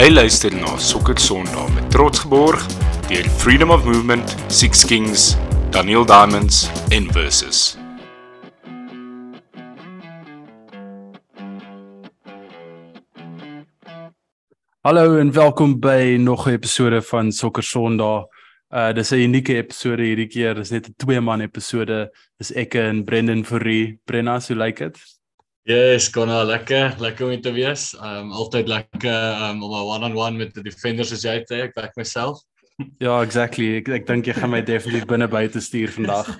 Jy luister na Sokker Sondag met trots geborg deur Freedom of Movement, Six Kings, Daniel Diamonds en Versus. Hallo en welkom by nog 'n episode van Sokker Sondag. Uh dis 'n unieke episode hierdie keer. Dis net 'n twee man episode. Dis ek en Brendan Fourie. Brenna, hoe lyk dit? Yes, konna lekker, lekker om te wees. Um altyd lekker um om 'n one-on-one met die defenders as jy sê, ek werk myself. Ja, exactly. Ek ek dink jy gaan my definitief binne buite stuur vandag.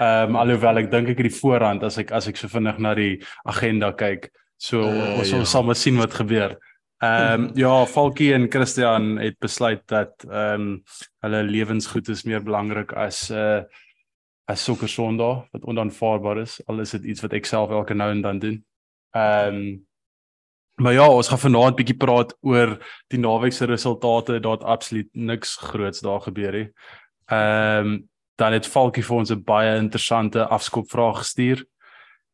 Um alhoewel ek dink ek het die voorhand as ek as ek so vinnig na die agenda kyk. So uh, ons ja. sal maar sien wat gebeur. Ehm um, ja, Falkie en Christian het besluit dat ehm um, hulle lewensgoed is meer belangrik as 'n uh, as sokker Sondag wat onaanvaarbaar is. Al is dit iets wat ek self elke nou en dan doen. Ehm um, maar ja, ons gaan vanaand bietjie praat oor die naweek se resultate. Daar't absoluut niks groots daar gebeur nie. Ehm um, dan het Falkie vir ons 'n baie interessante afskopvraag gestuur.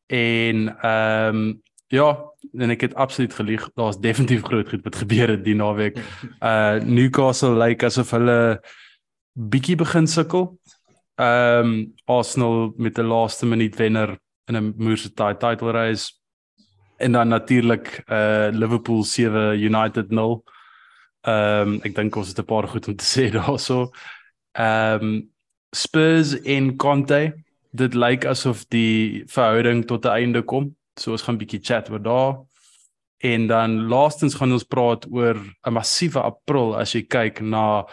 En ehm um, ja, en ek het absoluut gelieg. Daar's definitief groot goed wat gebeur het die naweek. Uh Newcastle lyk like asof hulle bietjie begin sukkel. Ehm um, Arsenal met die laaste minuut wenner in 'n moerse title race en dan natuurlik uh Liverpool 7 United 0. Ehm um, ek dink ons het 'n paar goed om te sê daaroor. Ehm um, Spurs en Conte, dit lyk asof die verhouding tot 'n einde kom. So ons gaan 'n bietjie chat oor daar. En dan laastens gaan ons praat oor 'n massiewe April as jy kyk na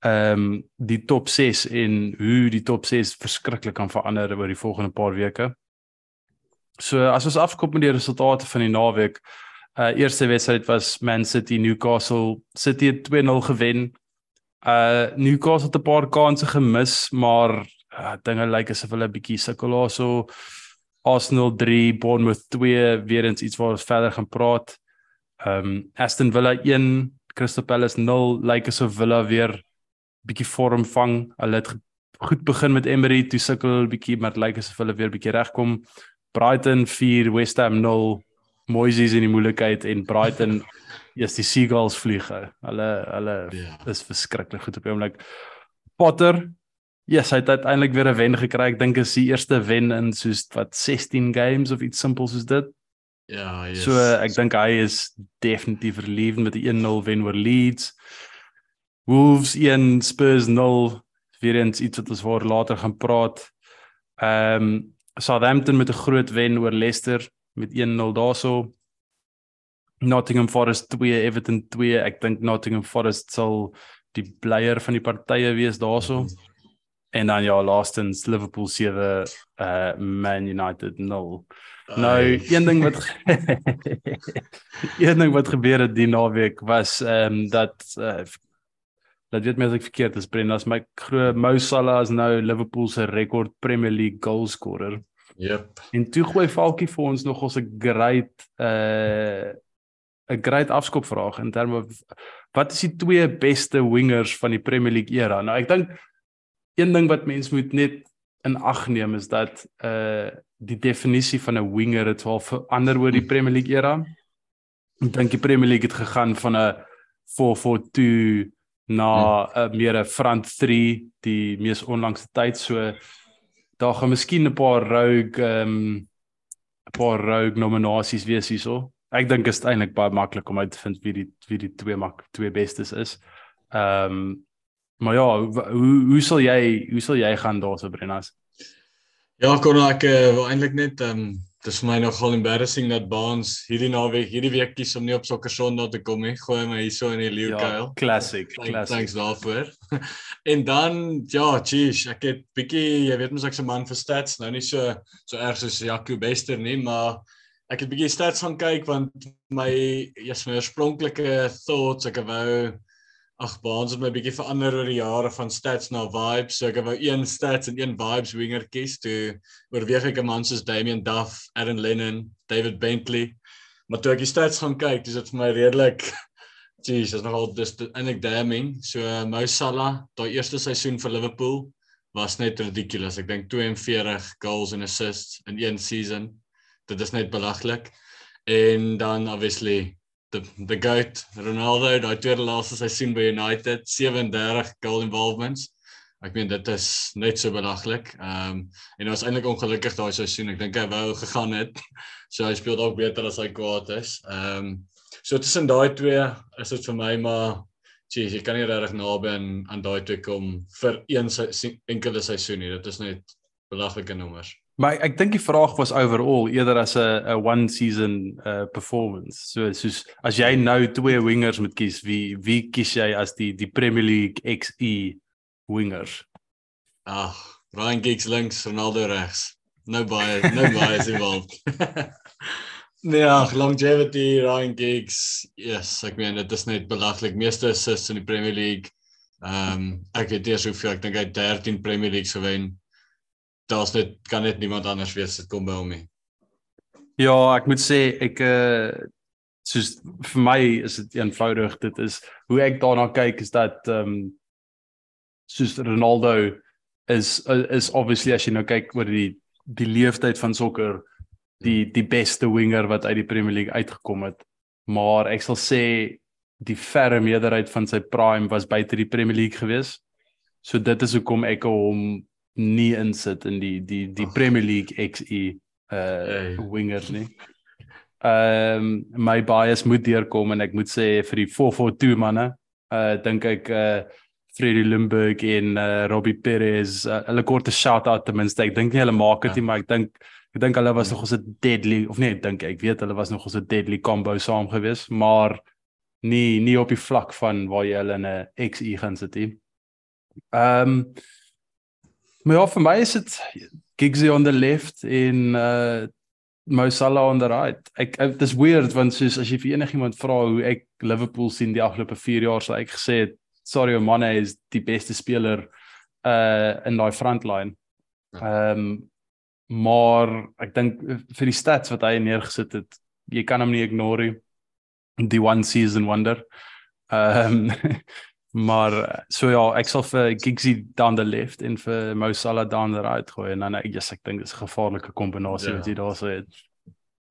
ehm um, die top 6 en hoe die top 6 verskriklik kan verander oor die volgende paar weke. So as ons afkom met die resultate van die naweek, uh eerste wedstryd was Man City Newcastle. City het 2-0 gewen. Uh Newcastle het 'n paar kansse gemis, maar uh, dinge lyk asof hulle 'n bietjie sukkel daarso. Arsenal 3, Bournemouth 2, weer eens iets waar ons verder gaan praat. Um Aston Villa 1, Crystal Palace 0, lyk asof Villa weer bietjie vorm vang. Hulle het goed begin met Emery, toe sukkel bietjie, maar dit lyk asof hulle weer bietjie regkom. Brighton 4 West Ham 0 Moises in die moeilikheid en Brighton is die Seagulls vlieg. Hulle hulle yeah. Ja. is verskriklik goed op die oomblik. Potter Yes, hy het uiteindelik weer 'n wen gekry. Ek dink is die eerste wen in soos wat 16 games of iets simpels soos dit. Ja, yes. So ek dink hy is definitief relieved met die 1-0 wen oor Leeds. Wolves 1 Spurs 0 weer eens iets wat ons voor later gaan praat. Ehm um, Southampton met 'n groot wen oor Leicester met 1-0 daarso. Nottingham Forest 2 Everton 2. Ek dink Nottingham Forest sal die bleier van die partye wees daarso. En dan ja, laastens Liverpool 7 uh Man United 0. Nou, een ding wat een ding wat gebeur het die naweek was ehm um, dat uh, Dat weet my as ek verkeerd is, Brendan, as my groot Mo Salah is nou Liverpool se rekord Premier League goalscorer. Yep. En toe gooi Falkie vir ons nog ons 'n great uh 'n great afskop vraag in terme wat is die twee beste wingers van die Premier League era? Nou ek dink een ding wat mens moet net in ag neem is dat uh die definisie van 'n winger het wel verander oor die Premier League era. Ek dink die Premier League het gegaan van 'n 4-4-2 na 'n hmm. uh, meer 'n front 3 die mees onlangse tyd so daar gaan miskien 'n paar rogue ehm um, 'n paar rogue nominasies wees hierso. Ek dink dit is eintlik baie maklik om uit te vind wie die wie die twee mak twee bestes is. Ehm um, maar ja, hoe hoe sal jy hoe sal jy gaan daarso Brennas? Ja, kon ek uh, wil eintlik net ehm um, dis my nogal embarrassing dat Baans hierdie naweek hierdie week kies om nie op sokker Sondag te kom nie. Gooi my hierso in die leeukuil. Ja, classic, classic. Thanks daarvoor. en dan ja, jeez, ek het bietjie, jy weet mos ek's 'n man vir stats, nou nie so so erg soos Jaco Bester nie, maar ek het bietjie stats gaan kyk want my eers my oorspronklike thoughts ek wou ag baans het my bietjie verander oor die jare van stats na vibes. So ek wou een stats en een vibes winger kies toe oorweeg ek 'n man soos Damian Duff, Aaron Lennon, David Bentley. Maar toe ek die stats gaan kyk, dis dit vir my redelik jeez, is nogal dis eintlik damning. So Mo Salah, daai eerste seisoen vir Liverpool was net ridiculous. Ek dink 42 goals en assists in een season. Dit is net belaglik. En dan obviously the the goat Ronaldo daai tweede laaste seisoen by United 37 goal involvements. Ek meen dit is net so belaglik. Ehm um, en hy was eintlik ongelukkig daai seisoen. Ek dink hy wou gegaan het. So hy speel dalk beter as hy kwaad is. Ehm um, so tussen daai twee is dit vir my maar Jeez, jy kan nie regtig naby aan aan daai twee kom vir een enkele seisoen nie. Dit is net belaglike nommers. Maar ek, ek dink die vraag was overall eerder as 'n 'n one season uh performance. So soos as jy nou twee wingers moet kies, wie wie kies jy as die die Premier League XE wingers? Ag, Ryan Giggs links, Ronaldo regs. No baie, no baie involved. Nee, ag, longevity Ryan Giggs. Yes, ek meen dit is net belaglik. Meeste assists in die Premier League. Ehm um, ek weet eers hoeveel, ek dink hy 13 Premier League gewen. Daar's net kan net niemand anders wees dit kom by hom nie. Ja, ek moet sê ek uh soos vir my is dit eenvoudig. Dit is hoe ek daarna kyk is dat ehm um, soos Ronaldo is is obviously as jy nou kyk oor die die leeftyd van sokker die die beste winger wat uit die Premier League uitgekom het. Maar ek sal sê die verre meerderheid van sy prime was buite die Premier League gewees. So dit is hoekom ek hom nie insit in die die die oh. Premier League XE uh hey. wingers nie. Ehm um, my bias moet deurkom en ek moet sê vir die 442 manne, uh dink ek uh Freddy Limburg en uh, Robbie Perez, uh, hulle kort 'n shout out ten minste. Ek dink nie hulle maak dit ja. nie, maar ek dink Ek dink hulle was nog ons 'n deadly of nee, ek dink ek weet hulle was nog ons 'n deadly combo saam gewees, maar nie nie op die vlak van waar jy hulle in 'n XE gaan sit nie. Ehm um, Maar ja, vir my is dit Giggsy on the left in uh Mo Salah on the right. Ek dit is weird want soos as jy vir enigiemand vra hoe ek Liverpool sien die afgelope 4 jaar, sal ek gesê het Sadio Mane is die beste speler uh in daai frontline. Ja. Ehm um, maar ek dink eh, vir die stats wat hy neergesit het, jy kan hom nie ignore nie. Die one season wonder. Ehm um, maar so ja, ek sal vir Giggsy down the left en vir Mo Salah down the right gooi en dan ek yes, ek dink dis 'n gevaarlike kombinasie ja. wat jy daar sou het.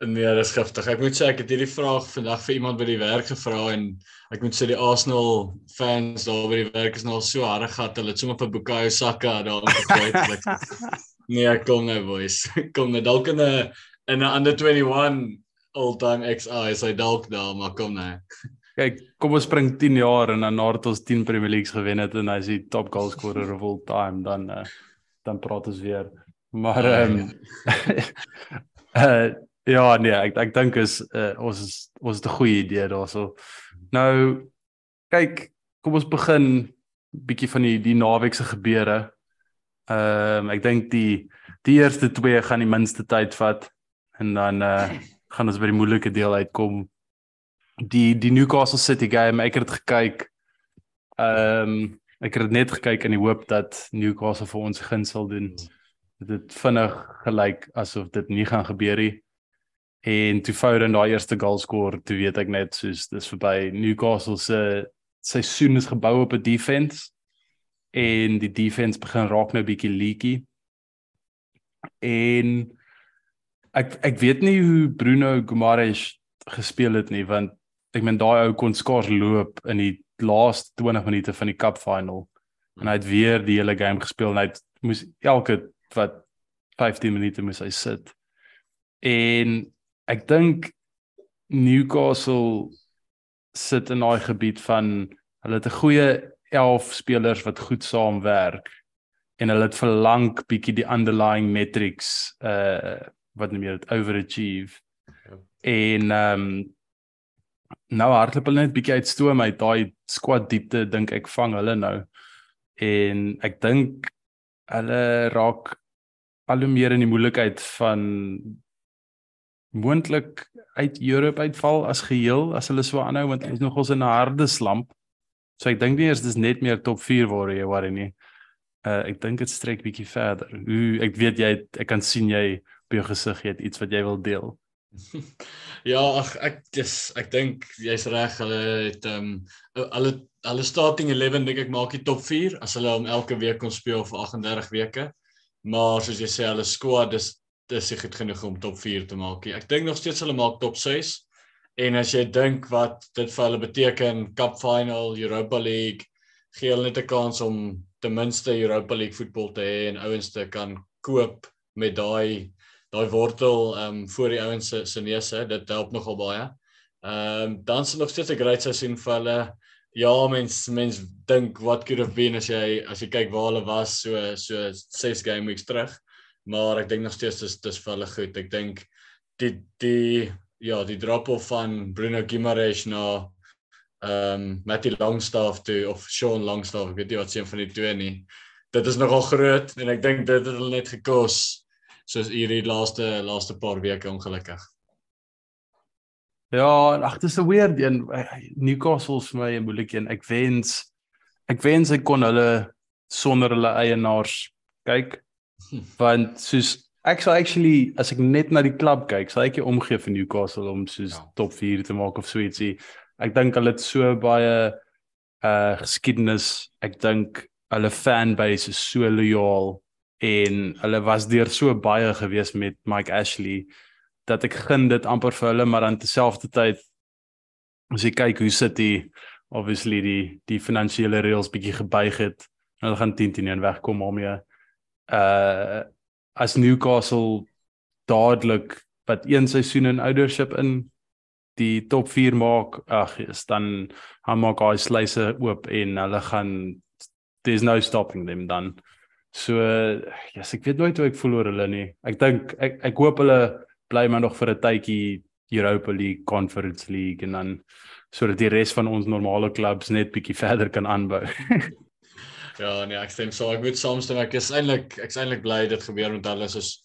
Nee, dis skriftig. Ek moet sê ek het hierdie vraag vandag vir iemand by die werk gevra en ek moet sê die Arsenal fans daar by die werk is nou al so harde gehad. Hulle het sommer vir Bukayo Saka daar ingegooi. Nee, kom nou boys. Kom nou dalk in 'n in 'n under 21 all-time XI is hy dalk daar, maar kom nou. Kyk, kom ons spring 10 jaar en dan nadat ons 10 Premier Leagues gewen het en hy is die top goal scorer of all time, dan uh, dan praat ons weer. Maar ah, ehm um, uh, ja, nee, ek ek dink is uh, ons is ons het 'n goeie idee daarso. Nou kyk, kom ons begin bietjie van die die naweek se gebeure. Ehm um, ek dink die die eerste twee gaan die minste tyd vat en dan uh gaan ons by die moeilike deel uitkom. Die die Newcastle City game, ek het dit gekyk. Ehm um, ek het net gekyk in die hoop dat Newcastle vir ons guns sal doen. Dit het vinnig gelyk asof dit nie gaan gebeur nie. En toe Foden daai eerste goal skoor, toe weet ek net soos dis verby. Newcastle se seisoen is gebou op 'n defense en die defense begin raak nou bietjie leaky. En ek ek weet nie hoe Bruno Guimaraes gespeel het nie want ek meen daai ou kon skaars loop in die laaste 20 minute van die cup final en hy het weer die hele game gespeel en hy moes elke wat 15 minute moes hy sit. En ek dink Newcastle sit in daai gebied van hulle het 'n goeie 11 spelers wat goed saamwerk en hulle het verlang bietjie die underlying metrics uh wat nie meer het overachieve. Ja. En ehm um, nou hardloop hulle net bietjie uit stoom uit daai squad diepte dink ek vang hulle nou. En ek dink hulle raak al hoe meer in die moeilikheid van moontlik uit Europa uitval as geheel as hulle so aanhou want hulle is nogals in 'n harde slamp. So ek dink nie eers dis net meer top 4 waar jy worry nie. Uh ek dink dit strek bietjie verder. Hoe ek weet jy het, ek kan sien jy op jou gesig het iets wat jy wil deel. Ja, ag ek dis ek dink jy's reg. Hulle het ehm um, hulle hulle starting 11 dink ek maak die top 4 as hulle om elke week kon speel vir 38 weke. Maar soos jy sê hulle squad is dis is goed genoeg om top 4 te maak. Ek dink nog steeds hulle maak top 6 En as jy dink wat dit vir hulle beteken, Cup Final, Europa League, gee hulle net 'n kans om ten minste Europa League voetbal te hê en ouens te kan koop met daai daai wortel ehm um, voor die ouens se se neuse. Dit help nogal baie. Ehm um, dan is nog steeds 'n great seisoen vir hulle. Ja, mens mens dink wat could have been as jy as jy kyk waar hulle was so so 6 game weeks terug. Maar ek dink nog steeds dis dis vir hulle goed. Ek dink die die ja, die drop off van Bruno Guimaraes na ehm um, Matty Longstaff toe of Sean Longstaff, ek weet nie wat se een van die twee nie. Dit is nogal groot en ek dink dit het hulle net gekos soos hierdie laaste laaste paar weke ongelukkig. Ja, ag dit is 'n weird een. Newcastle is vir my 'n moeilike een. Ek wens ek wens ek kon hulle sonder hulle eienaars kyk. Want soos ek sou actually as ek net na die klub kyk, sal ek nie omgee vir Newcastle om soos ja. top 4 te maak of so ietsie ek dink hulle het so baie uh geskiedenis. Ek dink hulle fanbase is so loyaal en hulle was deur so baie gewees met Mike Ashley dat ek gun dit amper vir hulle maar aan terselfdertyd as jy kyk hoe City obviously die die finansiële reëls bietjie gebuig het hulle gaan 10-10 wegkom om jy uh as Newcastle dadelik wat een seisoen in oudership in die top 4 maak, ag, is dan gaan maak hy sluise oop en hulle gaan there's no stopping them dan. So ja, yes, ek weet nooit hoe ek voel oor hulle nie. Ek dink ek ek hoop hulle bly maar nog vir 'n tydjie Europa League, Conference League en dan sodat die res van ons normale klubs net bietjie verder kan aanbou. ja, nee, ek stem so. Ek moet saamstem. Ek is eintlik ek's eintlik bly dit gebeur met hulle soos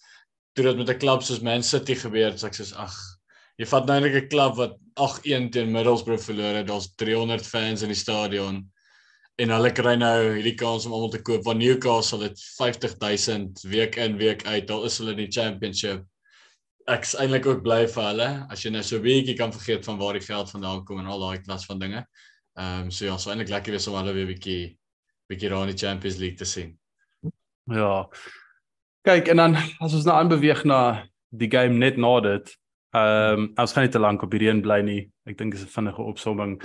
toe dit met 'n klub soos Man City gebeur het. So ek sê ag, jy vat nou net 'n klub wat 8-1 teen Middlesbrough verloor het. Daar's 300 fans in die stadion. En hulle kry nou hierdie kans om almal te koop. Want Newcastle het 50000 week in week uit. Daar is hulle in die championship. Ek's eintlik ook bly vir hulle as jy nou so 'n bietjie kan vergeet van waar die geld vandaan kom en al daai klas van dinge. Ehm um, so ja, so eintlik lekker wees om hulle weer bietjie bietjie daar in die Champions League te sien. Ja. Kyk en dan as ons nou aanbeweeg na die game net na dit, Ehm um, ons gaan nie te lank op hierdie een bly nie. Ek dink dis 'n vinnige opsomming.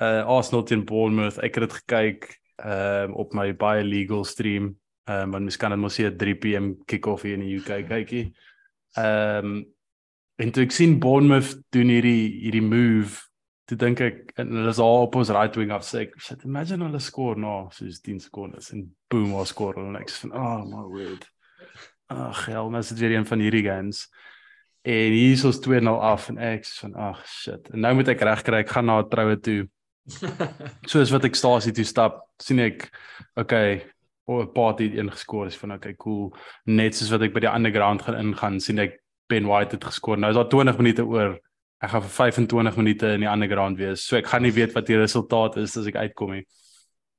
Uh Arsenal teen Bournemouth. Ek het dit gekyk ehm um, op my baie legal stream. Ehm um, want mens kan dit mos hier 3 pm kick-off hier in die UK kykie. Ehm um, en toe ek sien Bournemouth doen hierdie hierdie move, toe dink ek en hulle is al op ons right wing af sê ek, "Shit, imagine hulle score nou soos 10 sekondes en boom, ons score hulle next van, "Oh my word." Ag, hel, mens het weer een van hierdie games. En hier is ons 2-0 af en ek sê van ag shit. En nou moet ek regkry, ek gaan na 'n troue toe. Soos wat ek stasie toe stap, sien ek okay, o 'n party het ingeskoor is van okay, cool. Net soos wat ek by die underground gaan ingaan, sien ek Ben White het geskoor. Nou is daar 20 minute oor. Ek gaan vir 25 minute in die underground wees. So ek gaan nie weet wat die resultaat is as ek uitkom nie.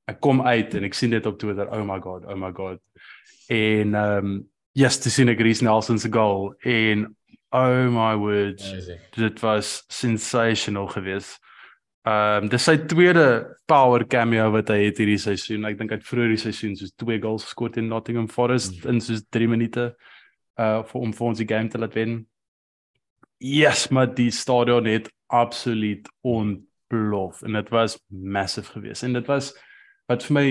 Ek kom uit en ek sien dit op Twitter. Oh my god, oh my god. En ehm um, yes, dis in 'n Greece Nelson se goal en Oh my word. Dit was sensational geweest. Ehm um, dis sy tweede power cameo wat hy het hierdie seisoen. Ek dink hy het vroeër die seisoen soos twee goals geskor teen Nottingham Forest mm. in soos 3 minute uh vir om vir ons die game te laat wen. Yes, maar die stadion het absoluut ontplof en dit was massive geweest. En dit was wat vir my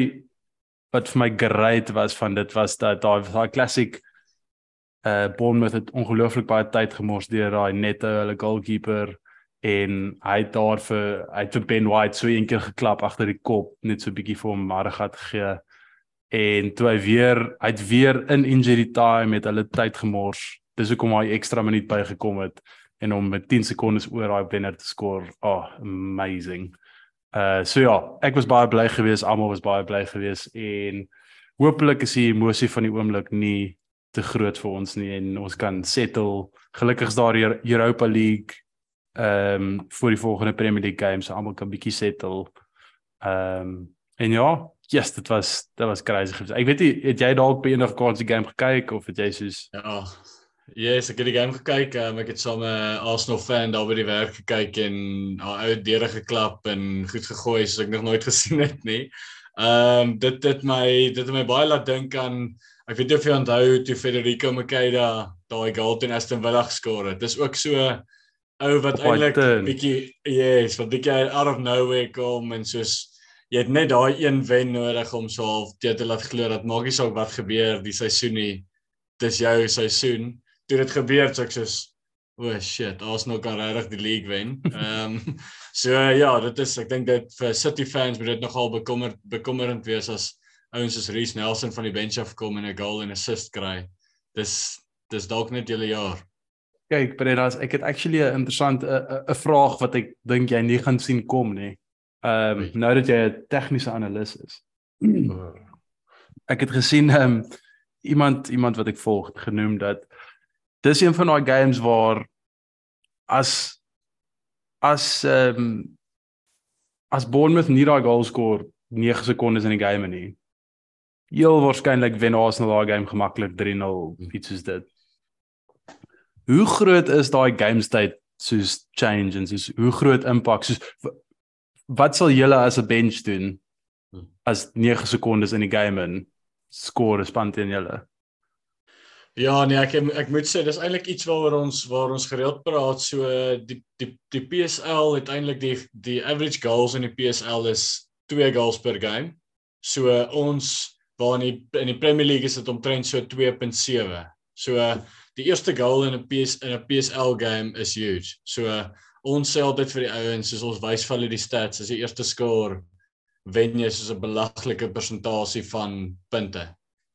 wat vir my great was van dit was dat daai daai classic uh Bournemouth het ongelooflik baie tyd gemors deur daai nette hulle goalkeeper en hy het daar vir hy het vir Ben White so eendag geklap agter die kop net so 'n bietjie vir hom Margat gegee. En toe hy weer hy het weer in injury time met hulle tyd gemors. Dis hoekom hy ekstra minuut bygekom het en om met 10 sekondes oor daai wenner te skoor. Oh amazing. Uh so ja ek was baie bly geweest almal was baie bly geweest en hopelik is die emosie van die oomblik nie te groot vir ons nie en ons kan settle. Gelukkig is daar Europa League ehm um, vir die volgende Premier League games, so almal kan bietjie settle. Ehm um, en ja, yes, dit was dit was crazy. Ek weet nie het jy dalk by enige kans die game gekyk of het jy soos Ja. Yes, ek het die game gekyk. Um, ek het saam 'n Arsenal fan daar by die werk gekyk en haar ou deure geklap en goed gegooi soos ek nog nooit gesien het nie. Ehm um, dit dit my dit het my baie laat dink aan Ek weet nie of jy onthou toe Federico Makeda daai goal teen Aston Villa geskor het. Dis ook so ou wat eintlik bietjie yes, wat bietjie out of nowhere kom en soos jy het net daai een wen nodig om so half te te laat glo dat maak nie saak wat gebeur die seisoen nie. Dis jou seisoen. Toe dit gebeur, so ek soos o oh shit, Arsenal kan regtig die league wen. Ehm um, so ja, dit is ek dink dit vir City fans moet dit nogal bekommer bekommerend wees as ouens soos Reece Nelson van die bench af kom en 'n goal en assist kry. Dis dis dalk net julle jaar. Kyk, Brennas, ek het actually 'n interessant 'n vraag wat ek dink jy nie gaan sien kom nie. Ehm um, nou dat jy 'n tegniese analis is. Ek het gesien ehm um, iemand iemand wat ek volg genoem dat dis een van daai games waar as as ehm um, as Bournemouth nie daai goal skoor 9 sekondes in die game nie. Heel waarskynlik wen Arsenal daai game gemaklik 3-0 iets soos dit. Hoe groot is daai game state soos change en soos hoe groot impak soos wat sal julle as 'n bench doen as 9 sekondes in die game in score span teen julle? Ja, nee, ek ek moet sê dis eintlik iets waaroor ons waar ons gereeld praat. So die die die PSL het eintlik die die average goals in die PSL is 2 goals per game. So ons waar in die in die Premier League is dit omtrent so 2.7. So die eerste goal in 'n PS in 'n PSL game is huge. So ons sê altyd vir die ouens, soos ons wys vir hulle die stats, as die eerste score wen jy soos 'n belaglike persentasie van punte.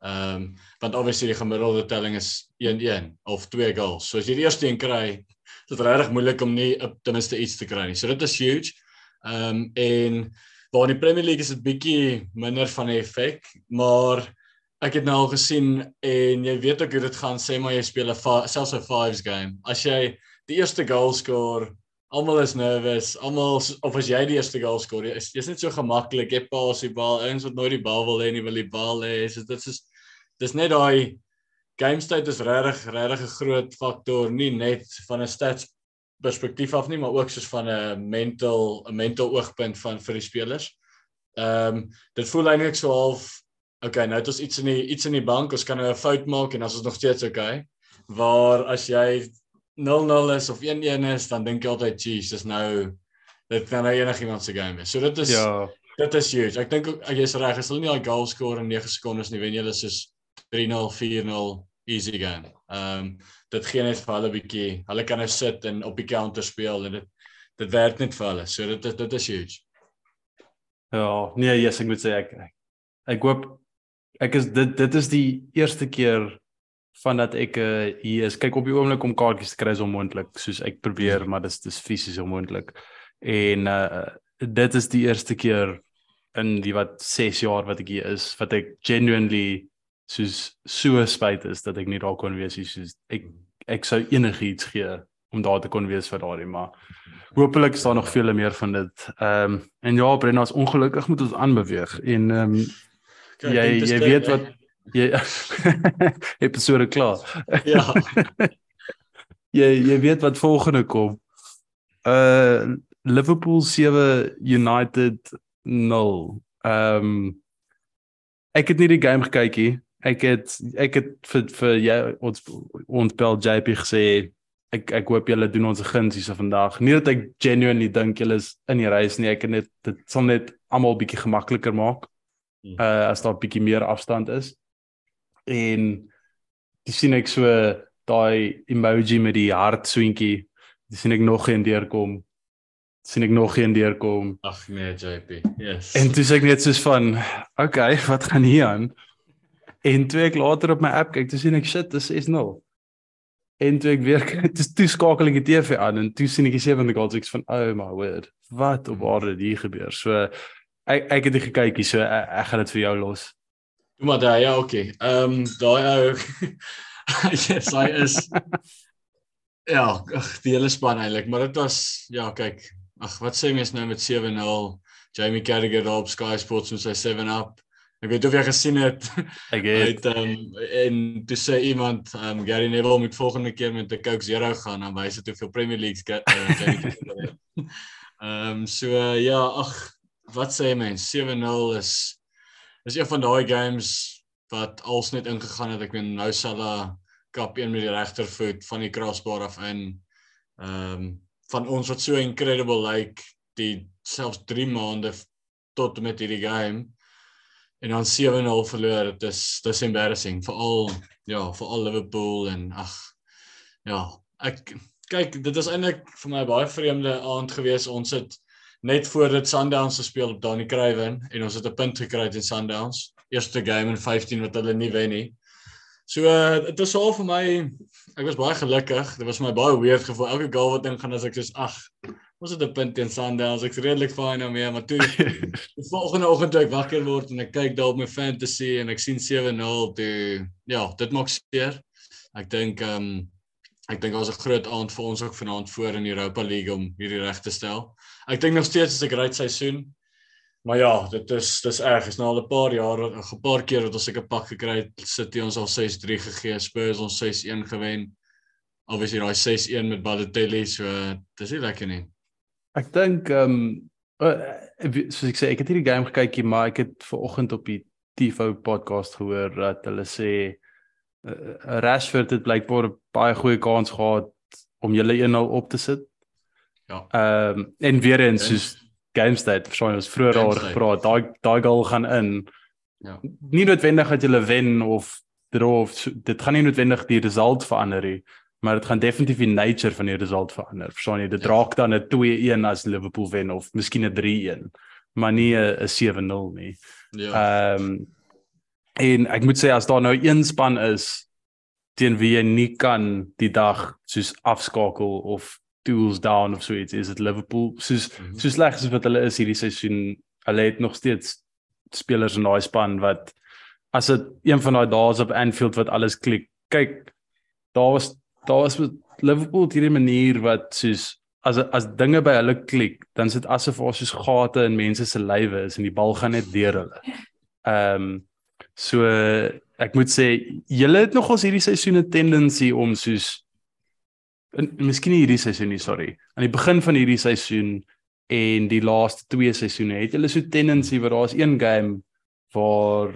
Ehm um, want obviously die gemiddelde telling is 1-1 of 2 goals. So as jy die eerste een kry, is dit regtig moeilik om nie op ten minste iets te kry nie. So dit is huge. Ehm um, en waar in die Premier League is dit bietjie minder van 'n effek, maar ek het nou al gesien en jy weet ook hoe dit gaan sê maar jy speel 'n selfs 'n fives game. As jy die eerste goal score Almal is nervous. Almal of as jy die eerste goal skoor, is jy's net so gemaklik. Jy pas die bal. Ouens wat nooit die bal wil hê nie, wil die bal hê. So dit is dis net daai game state is regtig regtig 'n groot faktor, nie net van 'n stats perspektief af nie, maar ook soos van 'n mental 'n mental oogpunt van vir die spelers. Ehm um, dit voel eintlik so half okay, nou het ons iets in die iets in die bank, ons kan nou 'n fout maak en is ons nog steeds okay. Waar as jy 0-0 is of 1-1 is, dan dink jy altyd, "Jeez, dis nou dit kan nou enigiemand se game wees." So dit is Ja, dit is huge. Ek dink ook jy's reg, as hulle nie daai goal score in 9 sekondes nie, wen jy hulle soos 3-0, 4-0 easy game. Ehm um, dit gee net vir hulle 'n bietjie. Hulle kan nou sit en op die counter speel en dit dit werk net vir hulle. So dit is dit is huge. ja, nee, yes, ek moet sê ek ek, ek hoop ek is dit dit is die eerste keer vandat ek uh, hier is. Kyk op die oomblik om kaartjies te kry is onmoontlik, soos ek probeer, maar dis dis fisies onmoontlik. En uh dit is die eerste keer in die wat 6 jaar wat ek hier is wat ek genuinely soos so spyt is dat ek nie daar kon wees nie. Soos ek ek sou enigiets gee om daar te kon wees vir daardie maar hopelik is daar nog vele meer van dit. Ehm um, en ja, Brenna, ons ongelukkig moet ons aanbeweeg en ehm um, Kyk, jy jy weet wat jy episode klaar. Ja. jy jy weet wat volgende kom. Uh Liverpool 7 United 0. Ehm um, ek het nie die game gekyk nie. Ek het ek het vir vir jy ons ons bel JP gesê ek ek hoop julle doen ons guns hierse vandag. Nie dat ek genuinely dink julle is in die reis nie. Ek het net dit sal net almal bietjie gemakliker maak. Hmm. Uh as daar bietjie meer afstand is. En dis sien ek so daai emoji met die hart swinkie. Dis sien ek nog een deurkom. sien ek nog een deurkom. Ag nee, JP. Yes. En toe sê ek net soos van, okay, wat gaan hier aan? En twee ek later op my app kyk, toe sien ek shit, dis 6-0. En toe ek weer toe, toe skakel ek die TV aan en toe sien ek die sewende goal so ek's van oh my word. Wat op aarde het hier gebeur? So ek ek het nie gekyk nie, so ek, ek gaan dit vir jou los. Doe maar daai, ja, okay. Ehm um, daai ou yes, hy is Ja, ag, die hele span eintlik, maar dit was ja, kyk. Ag, wat sê mens nou met 7-0? Jamie Carragher daar op Sky Sports met sy 7 up. Ek weet of jy gesien het. Ek het ehm um, en toe sê iemand ehm um, Gary Neville moet volgende keer met 'n Coke Zero gaan en wys dit hoeveel Premier Leagues uh, Jamie Carragher het. Ehm um, so uh, ja, ag, wat sê mens? 7-0 is is een van daai games wat als net ingegaan het. Ek weet nou Salah kap een met die regtervoet van die crossbar af in. Ehm um, van ons wat so incredible lyk like, die selfs 3 maande tot met hierdie game en dan 7-0 verloor. Dit is dis embarrassing veral ja, veral Liverpool en ag ja, ek kyk dit is eintlik vir my baie vreemde aand gewees. Ons het net voor dit Sundowns gespeel op Danny Craven en ons het 'n punt gekry teen Sundowns. Eerste game in 15 wat hulle nie wen nie. So dit uh, is al vir my ek was baie gelukkig. Dit was my baie weird gevoel. Elke goal wat ingaan as ek sê ag Ons het 'n punt teen Sundowns. Ek's redelik fyn daarmee, maar toe die volgende oggend toe ek wakker word en ek kyk daar op my fantasy en ek sien 7-0, toe ja, dit maak seer. Ek dink ehm um, ek dink daar was 'n groot aand vir ons ook vanaand voor in die Europa League om hierdie reg te stel. Ek dink nog steeds is 'n great seisoen. Maar ja, dit is dis erg. Is nou al 'n paar jaar, 'n paar keer wat ons seker pak gekry het, City ons al 6-3 gegee, Spurs ons 6-1 gewen. Obviously daai 6-1 met Balotelli, so dis nie lekker nie. Ek dink ehm um, uh, soos ek sê, ek het hierdie game gekykie, maar ek het ver oggend op die TV podcast gehoor dat hulle sê uh, Rashford het blykbaar baie goeie kans gehad om julle 1-0 op te sit. Ja. Ehm um, en weer eens soos game state, verstaan ons vroeër daar gepraat, daai daai goal gaan in. Ja. Nie noodwendig dat jy wen of draw of dit gaan nie noodwendig die result verander nie maar dit gaan definitief die nature van die result verander. Verstaan jy, dit ja. raak dan 'n 2-1 as Liverpool wen of miskien 'n 3-1, maar nie 'n 7-0 nie. Ja. Ehm um, en ek moet sê as daar nou een span is teen wie jy nie kan die dag soos afskakel of tools down of so iets is dit Liverpool soos mm -hmm. so sleg as wat hulle is hierdie seisoen hulle het nog steeds spelers in daai span wat as dit een van daai dae is op Anfield wat alles klik kyk daar was daar is met Liverpool hierdie manier wat soos as as dinge by hulle klik, dan sit asof daar soos gate in mense se lywe is en die bal gaan net deur hulle. Ehm um, so ek moet sê julle het nogals hierdie seisoen 'n tendensie om soos en miskien hierdie seisoen nie, sorry. Aan die begin van hierdie seisoen en die laaste twee seisoene het julle so tendensie waar daar's een game waar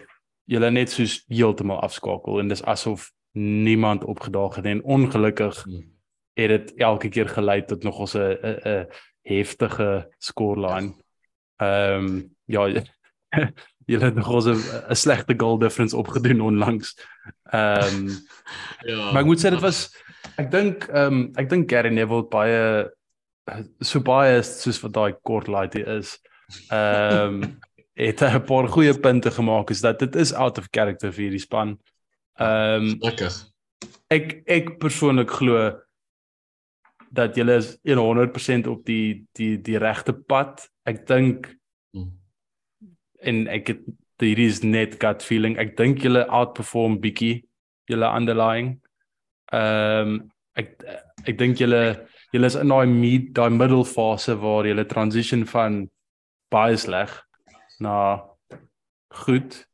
julle net soos heeltemal afskakel en dis asof niemand opgedaag het en ongelukkig hmm. het dit elke keer gelei tot nog ons 'n 'n heftige scoreline. Ehm um, ja, julle het nog 'n slegte goal difference opgedoen onlangs. Ehm um, ja. Maar ek moet sê dit was ek dink ehm um, ek dink Gary Neville baie so baie soos wat daai kort laaitie is. Ehm um, het 'n paar goeie punte gemaak is dat dit is out of character vir hierdie span. Ehm um, lekker. Ek ek persoonlik glo dat jy is 100% op die die die regte pad. Ek dink hmm. en ek het hierdie is net gut feeling. Ek dink julle outperform bietjie julle underlying. Ehm um, ek ek dink julle julle is in daai mid daai middle fase waar julle transition van baie sleg na goed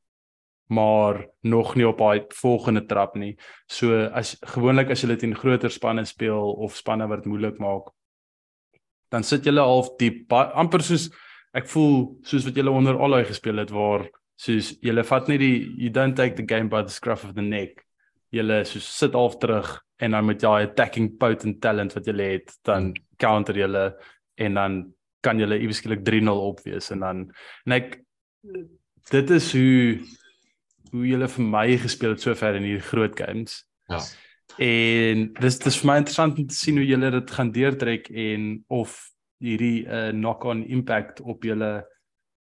maar nog nie op daai volgende trap nie. So as gewoonlik as jy teen groter spanne speel of spanne wat moeilik maak, dan sit jy half diep amper soos ek voel soos wat jy onder allei gespeel het waar soos jy vat net die you don't take the game by the scruff of the neck. Jy soos sit half terug en dan met jou attacking potent talent wat jy het, dan counter jy en dan kan jy eweskielik 3-0 opwees en dan en ek dit is hoe hoe julle vir my gespeel het sover in hierdie groot games. Ja. En dis dis vir my interessant om te sien hoe julle dit gaan deurtrek en of hierdie 'n uh, knock-on impact op julle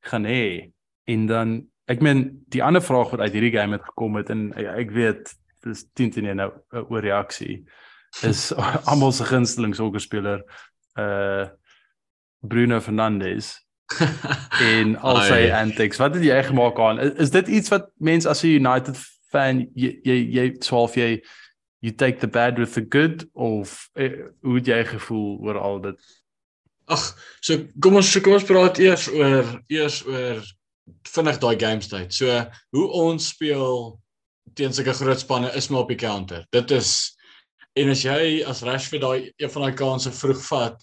gaan hê. En dan ek meen die ander vraag wat uit hierdie game het gekom het en ek, ek weet dis 10 teen 1 nou 'n oorreaksie is almal se gunsteling sokkerspeler uh Bruno Fernandes en al sy antics. Wat het jy gemaak aan? Is, is dit iets wat mense as 'n United fan jy jy jy swaalf jy you take the bad with the good of uh, hoe het jy gevoel oor al dit? Ag, so kom ons so kom ons praat eers oor eers oor vinnig daai game state. So hoe ons speel teen sulke groot spanne is maar op die counter. Dit is en as jy as Rashford daai een van daai kansse vroeg vat,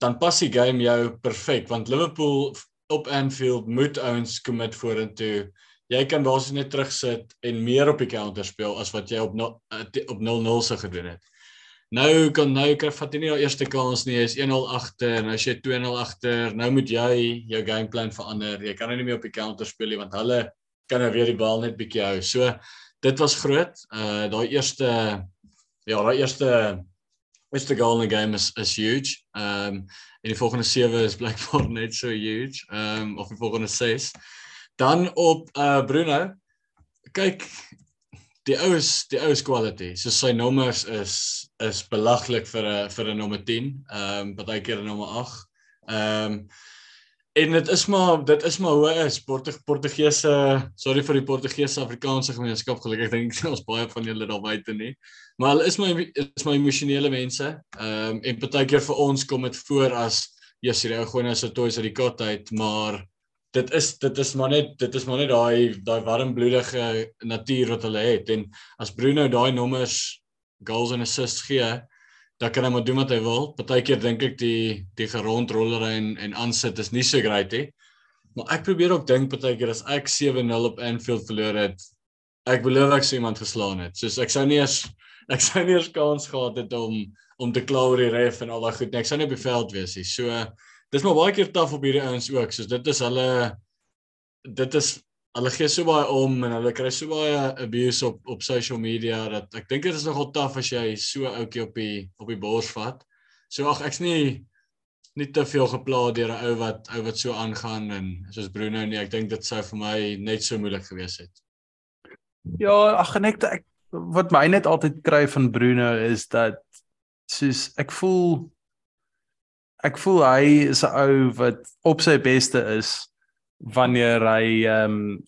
dan pas die game jou perfek want Liverpool op Anfield moet ouens commit vorentoe. Jy kan basies net terugsit en meer op die counter speel as wat jy op no, op 0-0 se gedoen het. Nou kan nou kry vat jy nie jou eerste kans nie, is 1-0 agter en as jy 2-0 agter, nou moet jy jou gameplan verander. Jy kan nou nie meer op die counter speel nie want hulle kan nou weer die bal net bietjie hou. So dit was groot. Uh daai eerste ja, daai eerste eerste goal in die game is is huge. Ehm um, en die volgende 7 is blykbaar net so huge. Ehm um, of die volgende 6. Dan op uh Bruno. Kyk die oues die oues quality. So sy nommers is is belaglik vir 'n vir 'n nommer 10. Ehm um, partykeer 'n nommer 8. Ehm um, En dit is maar dit is maar hoe is Portug Portugese sorry vir die Portugese Afrikaanse gemeenskap gelukkig dink ek ons baie van julle daar buite nie. Maar hulle is my is my emosionele mense. Ehm um, en partykeer vir ons kom dit voor as Jesus hierdie ou gewoon as 'n toys uit die kot uit, maar dit is dit is maar net dit is maar net daai daai warmbloedige natuur wat hulle het en as Bruno daai nommers goals en assists gee, dan kan hy maar doen wat hy wil. Partykeer dink ek die die gerondroller en en aansit is nie so great nie. Maar ek probeer ook dink partykeer as ek 7-0 op Anfield verloor het, ek beloof ek sou iemand geslaan het. Soos ek sou nie eens ek sou nie eens kans gehad het om om te kla oor die ref en al daai goed nie. Ek sou nie op die veld wees nie. So dis maar baie keer taaf op hierdie ouens ook. Soos dit is hulle dit is hulle gee so baie om en hulle kry so baie abuse op op social media dat ek dink dit is nogal taaf as jy so ouetjie op die op die bors vat. So ag ek's nie nie te veel gepla deur 'n ou wat ou wat so aangaan en soos Bruno nie. Ek dink dit sou vir my net so moeilik gewees het. Ja, ag en ek, ek wat my net altyd kry van Bruno is dat soos ek voel ek voel hy is 'n ou wat op sy beste is wanneer hy ehm um,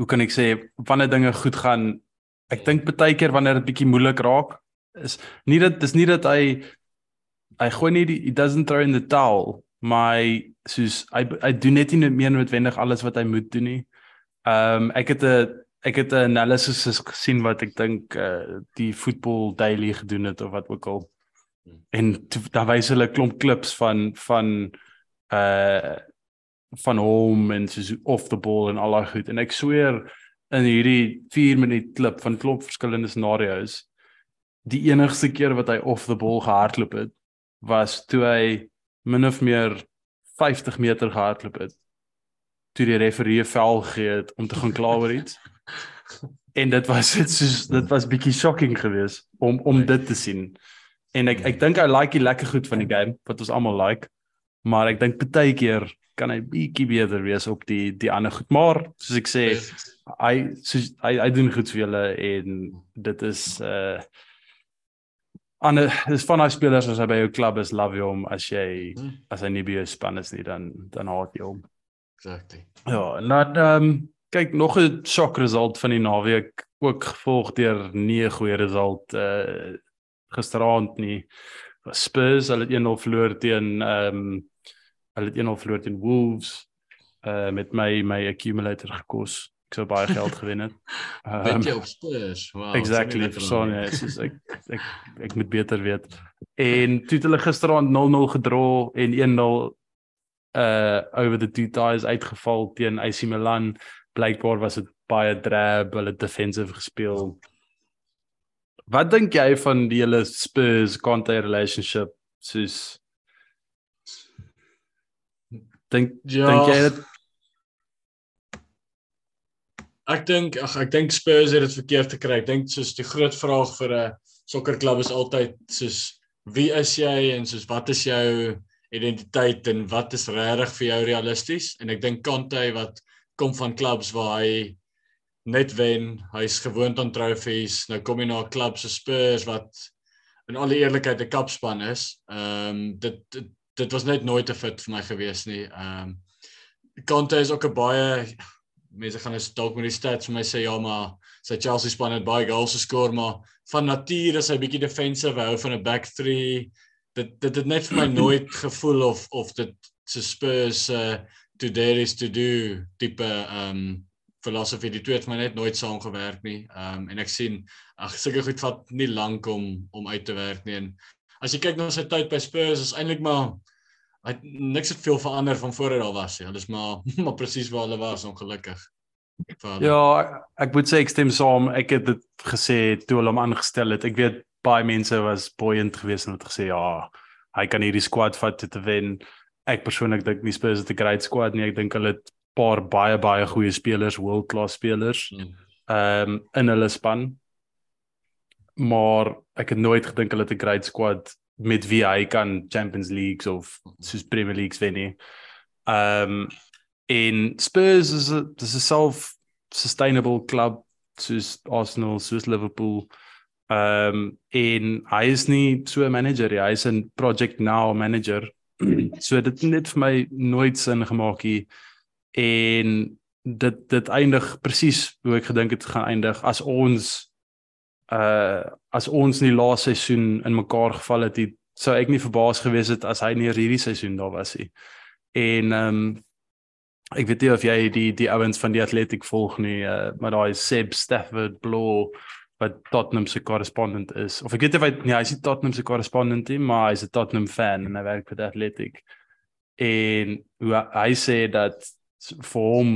hoe kan ek sê wanneer dinge goed gaan ek dink baie keer wanneer dit bietjie moeilik raak is nie dat dis nie dat hy hy gooi nie die he doesn't throw in the towel my soos hy hy doen net nie meer noodwendig alles wat hy moet doen nie. Ehm um, ek het 'n ek het 'n analysis gesien wat ek dink uh, die football daily gedoen het of wat ook al. En daar wys hulle klomp klips van van uh van hom en soos off the ball en al daai goed. En ek sweer in hierdie 4 minuut klip van klop verskillende scenario's die enigste keer wat hy off the ball gehardloop het was toe hy min of meer 50 meter gehardloop het toe die referee vel gegee het om te gaan kla oor iets. En dit was dit soos dit was bietjie shocking geweest om om dit te sien. En ek ek dink hy like die lekker goed van die game wat ons almal like maar ek dink baie keer kan hy bietjie beter wees op die die ander goed. Maar soos ek sê, hy soos hy hy doen goed vir julle en dit is uh ander dis van daai spelers as hy by jou klub is, love hom as jy hmm. as hy nie by jou span is nie dan dan haat jy hom. Exactly. Ja, en dan ehm um, kyk nog 'n shock result van die naweek ook gevolg deur nie 'n goeie result uh gisteraand nie. Spurs hulle het 1-0 verloor teen ehm um, hulle het 1-0 verloor teen Wolves uh met my my accumulator gekos. Ek sou baie geld gewen het. Um, Bietjie op Spurs. Wow. Exactly. So ja, is ek ek ek moet beter weet. En toe het hulle gisteraand 0-0 gedra en 1-0 uh over the two ties uitgeval teen AC Milan. Blykbaar was dit baie drab, hulle defensive gespeel. Wat dink jy van die hele Spurs Conte relationship soos Dink ja. dink jy dit Ek dink ag ek dink Spurs het dit verkeerd gekry. Ek dink soos die groot vraag vir 'n sokkerklub is altyd soos wie is jy en soos wat is jou identiteit en wat is regtig vir jou realisties? En ek dink Conte wat kom van klubs waar hy net wen, hy's gewoond aan trofees. Nou kom hy na 'n klub so Spurs wat in alle eerlikheid 'n kapspan is. Ehm um, dit, dit dit was net nooit te fit vir my gewees nie. Ehm um, Conte is ook 'n baie mense gaan eens dalk met die stats vir my sê ja, maar sy Chelsea span het baie goals geskor, maar van nature is hy bietjie defensive, hou van 'n back 3. Dit dit het net vir my nooit gevoel of of dit so Spurs uh to dare is to do tipe ehm um, filosofie die twee het my net nooit saamgewerk nie. Ehm um, en ek sien ag sulke goed vat nie lank om om uit te werk nie en as jy kyk na sy tyd by Spurs is eintlik maar hy niks het veel verander van voor hy al was nie. Hulle is maar maar presies waar hulle was ongelukkig. Vader. Ja, ek moet sê ek stem saam. Ek het dit gesê toe hulle hom aangestel het. Ek weet baie mense was buoyant geweest en het gesê ja, hy kan hierdie squad vat te wen. Ek persoonlik dink nie Spurs het 'n great squad nie. Ek dink hulle het paar baie baie goeie spelers, world class spelers. Mm. Ehm um, in hulle span. Maar ek het nooit gedink hulle het 'n great squad met wie hy kan Champions Leagues of soos Premier Leagues wen nie. Ehm um, en Spurs is 'n dis 'n self sustainable club soos Arsenal, soos Liverpool. Ehm um, en hy is nie so 'n manager, hy is 'n project now manager. so dit het net vir my nooit sin gemaak nie. En dit dit eindig presies hoe ek gedink het gaan eindig as ons uh as ons in die laaste seisoen in mekaar geval het, het sou ek nie verbaas gewees het as hy nie hierdie seisoen daar was nie. En ehm um, ek weet nie of jy die die ouens van die Atletiek volg nie, uh, maar daai Seb Stafford Blow wat Tottenham se korrespondent is. Of ek weet nie hy nee, hy is Tottenham se korrespondent nie, maar hy's 'n Tottenham fan en hy werk vir die Atletiek. En hoe hy sê dat vir hom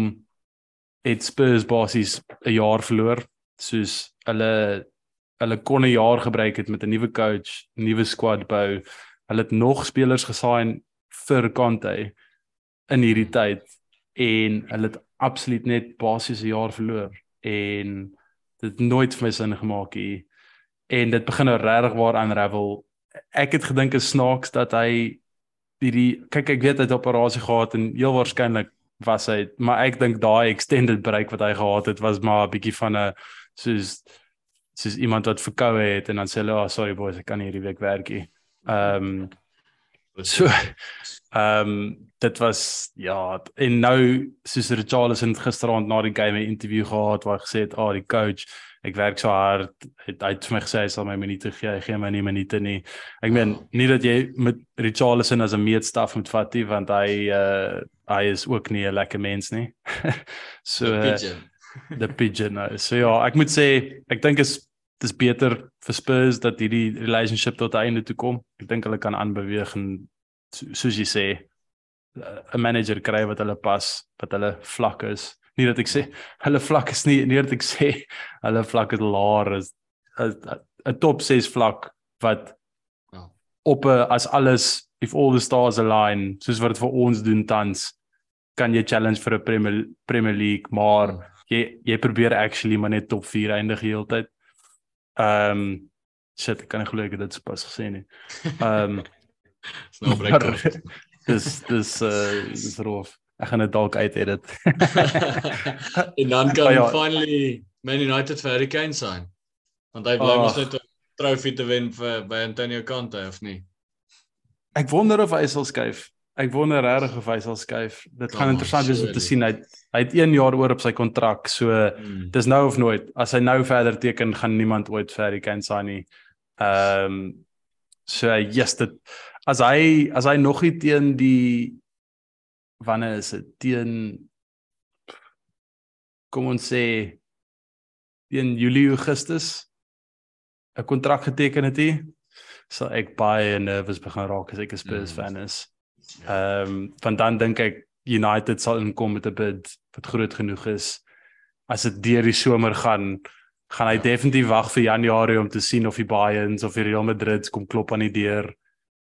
het Spurs basies 'n jaar verloor soos hulle hulle kon 'n jaar gebruik het met 'n nuwe coach, nuwe squad bou. Hulle het nog spelers gesign vir Conte in hierdie tyd en hulle het absoluut net basies 'n jaar verloor en dit nooit vir my sin gemaak nie. En dit begin nou regtig waar unravel. Ek het gedink is snaaks dat hy hierdie kyk ek weet hy het 'n operasie gehad en heel waarskynlik was hy maar ek dink daai extended break wat hy gehad het was maar 'n bietjie van 'n soos soos iemand wat verkoue het en dan sê hulle, "Oh, sorry boys, ek kan hierdie week werk nie." Ehm um, so ehm um, dit was ja en nou soos Richarlison gisteraand na die game 'n interview gehad waar hy gesê het, "Ah, oh, die coach, ek werk so hard." Het, hy het vir my gesê hy sal my minute gee, hy gee my nie minute nie. Ek meen nie dat jy met Richarlison as 'n meetstaf moet vat nie want hy uh hy is ook nie 'n lekker mens nie. so uh, the pigeon nou. So ja, ek moet sê ek dink is dis beter vir Spurs dat hierdie relationship tot einde toe kom. Ek dink hulle kan aanbeweeg en soos jy sê 'n manager kry wat hulle pas, wat hulle vlak is. Nie dat ek sê hulle vlak is nie, nie dat ek sê hulle vlak is laer is 'n top 6 vlak wat ja. op 'n as alles if all the stars align soos wat dit vir ons doen tans kan jy challenge vir 'n Premier Premier League maar hmm jy jy probeer actually maar net top 4 eindig die hele tyd. Ehm um, shit, ek kan nie glo ek het dit sopas gesê nie. Ehm um, nou breek. dis dis uh dis roof. Ek gaan dit dalk uit edit. en dan kan oh, ja. finally Man United vir Harry Kane sign. Want hy bly oh. mos net 'n trofee te wen vir by Antonio Conte of nie. Ek wonder of hy sal skuif. Ek wonder regtig of hy sal skuif. Dit gaan oh, interessant wees om te sien hy hy het 1 jaar oor op sy kontrak. So mm. dis nou of nooit. As hy nou verder teken, gaan niemand ooit vir hy kan sign nie. Ehm um, so yes dit as hy as hy nog nie teen die wanneer is dit teen kom ons sê teen Julie Augustus 'n kontrak geteken het hy sal ek baie nervous begin raak as ek 'n Spurs mm. fan is. Ehm um, van dan dink ek United sal inkom met 'n bid wat groot genoeg is. As dit deur die somer gaan, gaan hy ja. definitief wag vir Januarie om te sien of die Bayerns of die Real Madrid kom klop aan die deur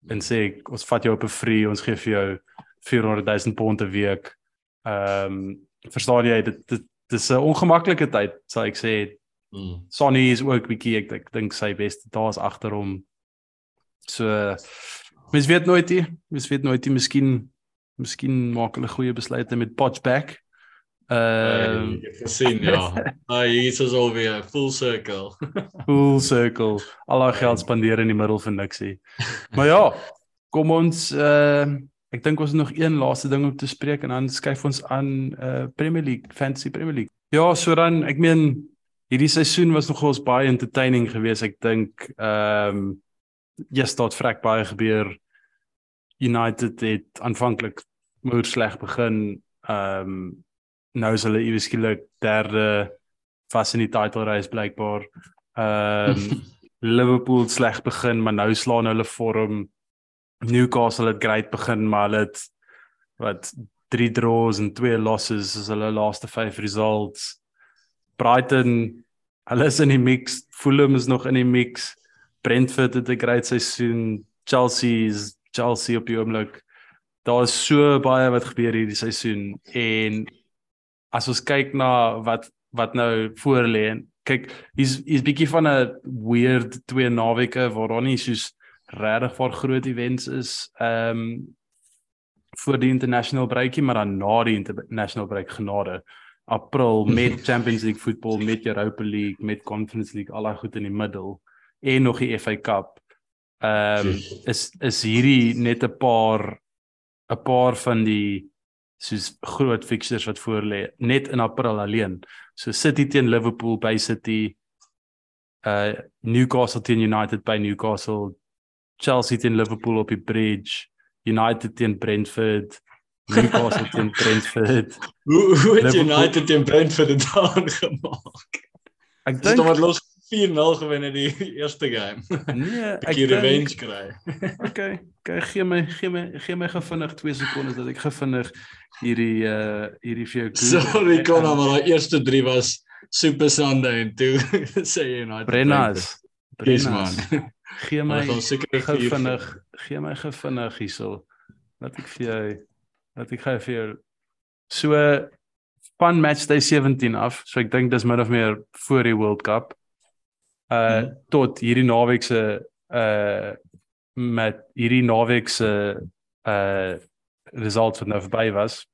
en sê ons vat jou op 'n free, ons gee vir jou 400 000 pond 'n week. Ehm um, verstaan jy dit dit dis 'n ongemaklike tyd, sal ek sê. Mm. Sonny is ook bietjie ek, ek dink sy beste daar's agter hom. So Mens weet nooit nie. Mens weet nooit nie. Miskien miskien maak hulle goeie besluite met Potchback. Ehm uh, gesien ja. Ah, hier is alweer full circle. full circle. Al daai geld spandeer in die middel vir niksie. Maar ja, kom ons uh ek dink ons het nog een laaste ding om te spreek en dan skuif ons aan uh Premier League, Fantasy Premier League. Ja, so dan ek meen hierdie seisoen was nogals baie entertaining geweest. Ek dink ehm um, ja, staat vrek baie gebeur. United het aanvanklik moer sleg begin. Ehm um, nou is hulle iewes skielik derde vas in die title race blykbaar. Ehm um, Liverpool sleg begin, maar nou slaan hulle vorm. Newcastle het great begin, maar hulle het wat 3 draws en 2 losses as hulle laaste 5 results. Brighton, hulle is in die mix. Fulham is nog in die mix. Brentford het 'n great seisoen. Chelsea is Chelsea op die oomblik. Daar is so baie wat gebeur hierdie seisoen en as ons kyk na wat wat nou voor lê en kyk hier's hier's bietjie van 'n weird twee naweke waar daar nie soos regtig vir groot events is. Ehm um, vir die international breakie maar dan na die international break genade. April met Champions League voetbal, met Europa League, met Conference League, al daai goed in die middel en nog die FA Cup. Ehm um, is is hierdie net 'n paar 'n paar van die soos groot fixtures wat voor lê net in April alleen. So City teen Liverpool by City uh Newcastle teen United by Newcastle, Chelsea teen Liverpool op die Bridge, United teen Brentford, Newcastle teen Brentford. hoe hoe het United teen Brentford dit aangemaak? Ek dink wat los 4-0 gewen in die eerste game. nee, ek dink revenge kry. Okay, okay, gee my gee my gee my gevinnig 2 sekondes dat ek gevinnig hierdie uh hierdie vir jou Sorry Connor, maar daai eerste 3 was Super Sunday en toe sê jy United. Brennas. Brennas. Gee my Hulle gaan seker gou vier- vinnig, gee my gou vinnig hierso. Laat ek vir jou laat ek gou vir jou so van match day 17 af. So ek dink dis min of meer voor die World Cup. Uh Mhm. tot hierdie naweek se uh met hierdie naweek se uh results wat nou verby was.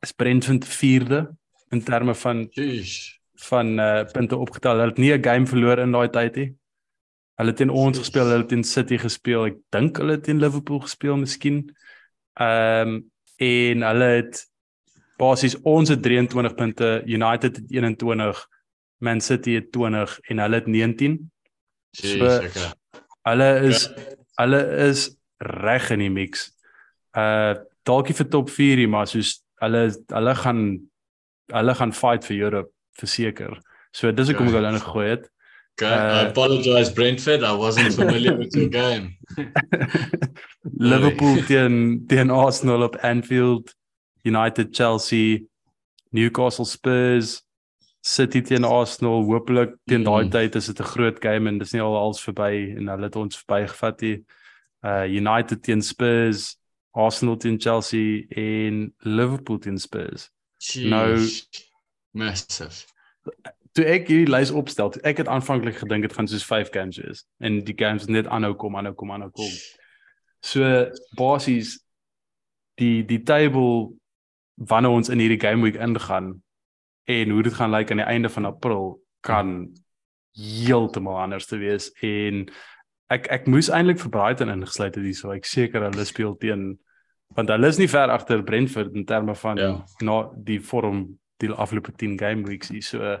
Is Brentford 4de in terme van Jeez. van uh punte opgetel. Hulle het nie 'n game verloor in daai tyd nie. Hulle het teen ons Jeez. gespeel, hulle het teen City gespeel. Ek dink hulle het teen Liverpool gespeel miskien. Ehm um, en hulle het basies ons het 23 punte, United het 21, Man City het 20 en hulle het 19. Jeez, So- okay. Hulle is hulle is reg in die mix. Uh dalkie vir top 4 hier, maar soos hulle hulle gaan hulle gaan fight vir Europe verseker. So dis hoekom ek Ja. hulle ingegooi het. Okay, I Uh, apologize Brentford. I wasn't familiar with your game. Liverpool teen teen Arsenal op Anfield, United Chelsea, Newcastle Spurs, City teen Arsenal. Hoopelik teen daai Mm. tyd is dit 'n groot game en dis nie al als verby en hulle het ons verbygevat nie. Uh United teen Spurs, Arsenal teen Chelsea en Liverpool teen Spurs. Nou- Jeez. massive. Toe ek hierdie lys opstel, ek het aanvanklik gedink dit gaan soos 5 games wees en die games net aanhou kom, aanhou kom, aanhou kom. So basies die die table wanneer ons in hierdie game week ingaan en hoe dit gaan lyk aan die einde van April kan heeltemal anders te wees en ek ek moes eintlik vir Brighton ingesluit het hierso. Ek seker hulle speel teen want hulle is nie ver agter Brentford in terme van Ja. na die vorm die afgelope 10 game weeks hier. So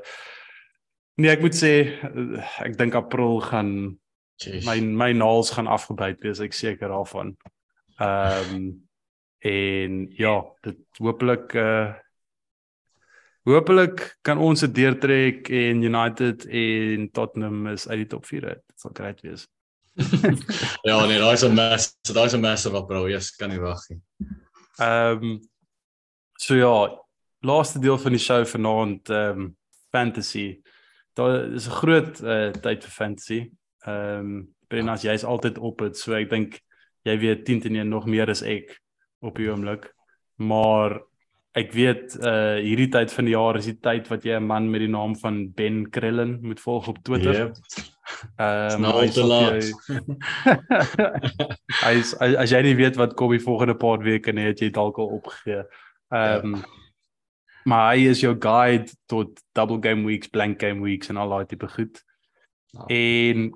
nee, ek moet sê eh, ek dink April gaan Jeez. my my naels gaan afgebyt wees, ek seker daarvan. Ehm um, en ja, dit hopelik uh hopelik kan ons dit deurtrek en United en Tottenham is uit die top 4 uit. Dit sal great wees. ja, nee, daai is 'n mess. Daai is 'n massive april. Yes, kan nie wag nie. Ehm um, so ja, laaste deel van die show vanaand ehm um, fantasy. Daar is 'n groot uh, tyd vir fantasy. Ehm um, Brennas, jy's altyd op dit, so ek dink jy weet 10 teen 1 nog meer as ek op die oomblik. Maar ek weet uh hierdie tyd van die jaar is die tyd wat jy 'n man met die naam van Ben Krellen moet volg op Twitter. Yep. Ehm nou hy te sal vir laat. hy is as, as jy nie weet wat kom die volgende paar weke nie, het jy dalk al opgegee. Ehm um, maar hy is jou guide tot double game weeks, blank game weeks en al daai tipe goed. Ja. En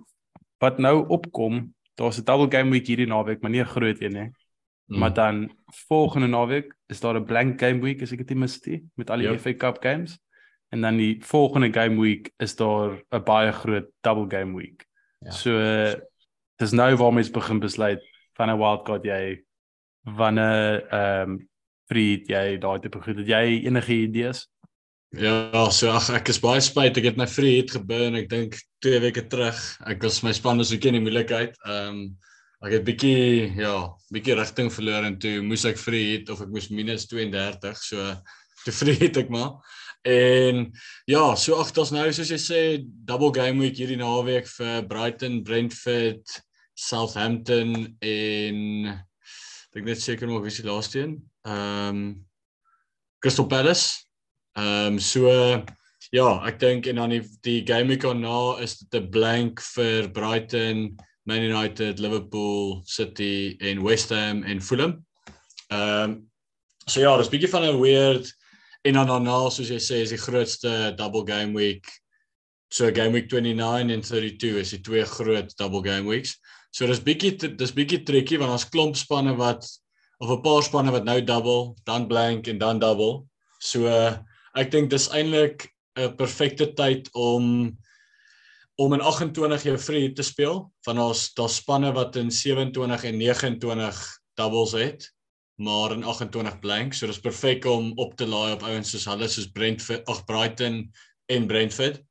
wat nou opkom, daar's 'n double game week hierdie naweek, maar nie 'n groot een nie. Mm. Maar dan volgende naweek is daar 'n blank game week as ek dit nie mis nie, met al die Yep. FA Cup games. En dan die volgende game week is daar 'n baie groot double game week. Ja. So dis nou waar mens begin besluit van 'n wildcard jy wanneer ehm um, vriend jy daai tipe goed. Het jy enige idees? Ja, so ag ek is baie spyt ek het my free hit geburn ek dink 2 weke terug. Ek was my span was ook in die moeilikheid. Ehm um, ek het bietjie ja, bietjie rigting verloor en toe moes ek free hit of ek moes minus 32. So toe free hit ek maar. En ja, so ag dit's nou soos jy sê double game week hierdie naweek vir Brighton, Brentford, Southampton en ek net seker nog wie se laaste een. Ehm um, Crystal Palace. Ehm um, so ja, ek dink en dan die, die game week daarna is dit 'n blank vir Brighton, Man United, Liverpool, City en West Ham en Fulham. Ehm um, so ja, dis bietjie van 'n weird en dan daarna soos jy sê is die grootste double game week. So game week 29 en 32 is die twee groot double game weeks. So dis bietjie dis bietjie tricky want ons klomp spanne wat of 'n paar spanne wat nou double, dan blank en dan double. So ek dink dis eintlik 'n perfekte tyd om om in 28 jou free te speel van ons daar spanne wat in 27 en 29 doubles het maar in 28 blank so dis perfek om op te laai op ouens soos hulle soos Brentford ag Brighton en Brentford.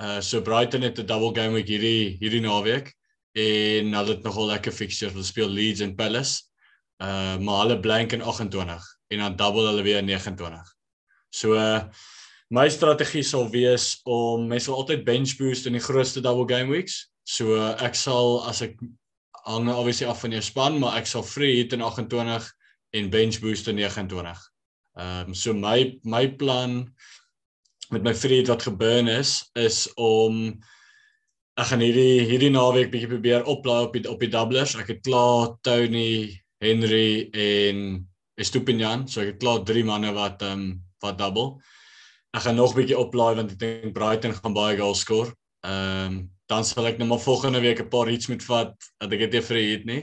Uh so Brighton het 'n double game week hierdie hierdie naweek en hulle het nogal lekker fixtures. Hulle speel Leeds en Palace. Uh maar hulle blank in 28 en dan double hulle weer in 29. So uh my strategie sal wees om mense sal altyd bench boost in die grootste double game weeks. So ek sal as ek hang obviously af van jou span, maar ek sal free hit in 28 en bench boost in 29. Ehm um, so my my plan met my vriend wat geburn is is om ek gaan hierdie hierdie naweek bietjie probeer oplaai op die op die doublers. Ek het klaar Tony, Henry en Estupinian, so ek het klaar drie manne wat ehm um, wat double. Ek gaan nog bietjie oplaai want ek dink Brighton gaan baie goals skoor. Ehm um, dan sal ek net maar volgende week 'n paar hits met vat dat ek dit vir hit nie